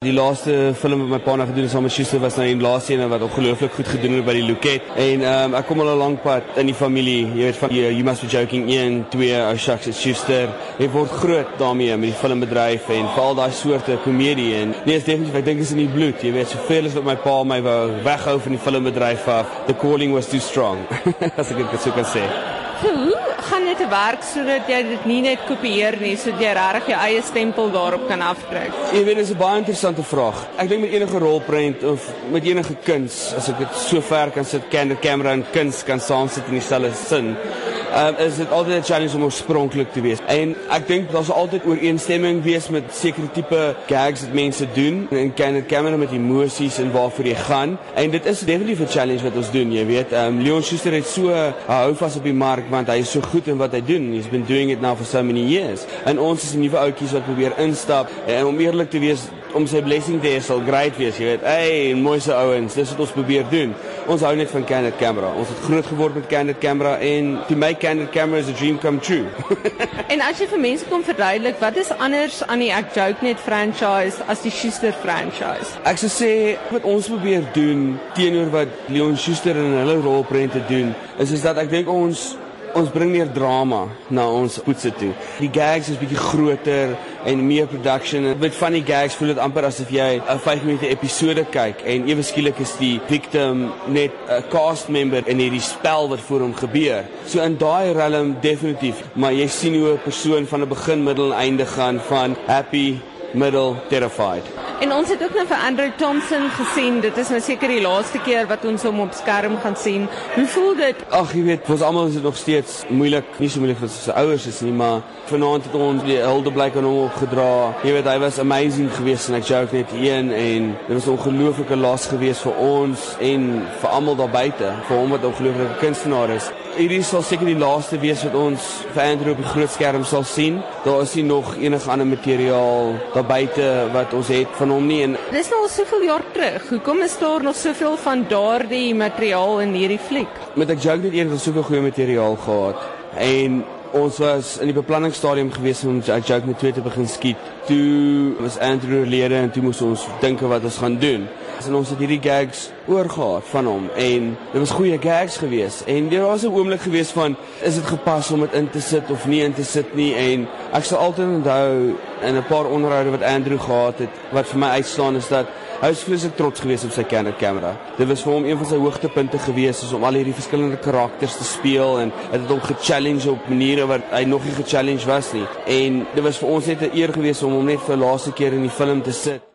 Die laaste film wat my pa nou gedoen het saam met Schuster was nou die laaste een wat ongelooflik goed gedoen het by die Loket. En ehm um, ek kom al 'n lank pad in die familie. Jy weet van you, you must be joking 1, 2, oh shucks, it's Schuster. Hy word groot daarmee met die filmbedryf en veral daai soorte komedie en nee, is definitief ek dink is in die bloed. Jy weet, soveel as wat my pa my wou weghou van die filmbedryf af. The calling was too strong. As ek dit sou kan sê. So, hoe gaan dit werk sodat jy dit nie net kopieer nie, sodat jy regtig jou eie stempel daarop kan afdruk? Jy weet, dit is 'n baie interessante vraag. Ek dink met enige rolprent of met enige kuns, as ek dit so ver kan sit, kan 'n kamera en kuns kan saamsit in dieselfde sin um, is dit altyd 'n challenge om oorspronklik te wees. En ek dink daar sal altyd ooreenstemming wees met sekere tipe gags wat mense doen en kan dit kamera met emosies en waarvoor jy gaan. En dit is definitief 'n challenge wat ons doen, jy weet. Um, Leon Schuster het so hou vas op die mark want hy is so goed in wat hy doen. He's been doing it now for so many years. En ons is 'n nuwe ouetjies wat probeer instap en om eerlik te wees om sy blessing te hê sal great wees, jy weet. Hey, mooi se ouens, dis wat ons probeer doen. Ons hou net van candid camera. Ons het groot geword met candid camera en to make candid camera is a dream come true. en as jy vir mense kom verduidelik, wat is anders aan die Ek Joke Net franchise as die Schuster franchise? Ek sou sê wat ons probeer doen teenoor wat Leon Schuster in hulle rolprente doen, is is dat ek dink ons ons bring meer drama na ons poetse toe. Die gags is bietjie groter en meer production. Met van die gags voel dit amper asof jy 'n 5 minute episode kyk en ewe skielik is die victim net 'n cast member in hierdie spel wat voor hom gebeur. So in daai realm definitief, maar jy sien hoe 'n persoon van 'n begin, middel en einde gaan van happy, middle, terrified. En ons het ook nou vir Andrew Thompson gesien. Dit is nou seker die laaste keer wat ons hom op skerm gaan sien. Hoe voel dit? Ag, jy weet, vir ons almal is dit nog steeds moeilik. Nie so moeilik vir sy ouers is nie, maar vanaand het ons die hulde blyk aan hom opgedra. Jy weet, hy was amazing geweest en ek joke net een en dit was 'n ongelooflike las geweest vir ons en vir almal daar buite, vir hom wat 'n ongelooflike kunstenaar is hierdie sal seker die laaste wees wat ons vir Andrew op die groot skerm sal sien. Daar is nie nog enige ander materiaal daar buite wat ons het van hom nie en Dis nou al soveel jaar terug. Hoekom is daar nog soveel van daardie materiaal in hierdie fliek? Met ek joke net eers het soveel goeie materiaal gehad en ons was in die beplanningsstadium gewees om ek joke met twee te begin skiet. Toe was Andrew lede en toe moes ons dink wat ons gaan doen en ons het hierdie gags oorgehad van hom en dit was goeie gags geweest en daar was 'n oomblik geweest van is dit gepas om dit in te sit of nie in te sit nie en ek sal altyd onthou in 'n paar onderhoude wat Andrew gehad het wat vir my uitstaan is dat hy was vreeslik trots geweest op sy Canon kamera. Dit was vir hom een van sy hoogtepunte geweest is om al hierdie verskillende karakters te speel en dit het hom ge-challenge op maniere wat hy nog nie ge-challenge was nie. En dit was vir ons net 'n eer geweest om hom net vir laaste keer in die film te sit.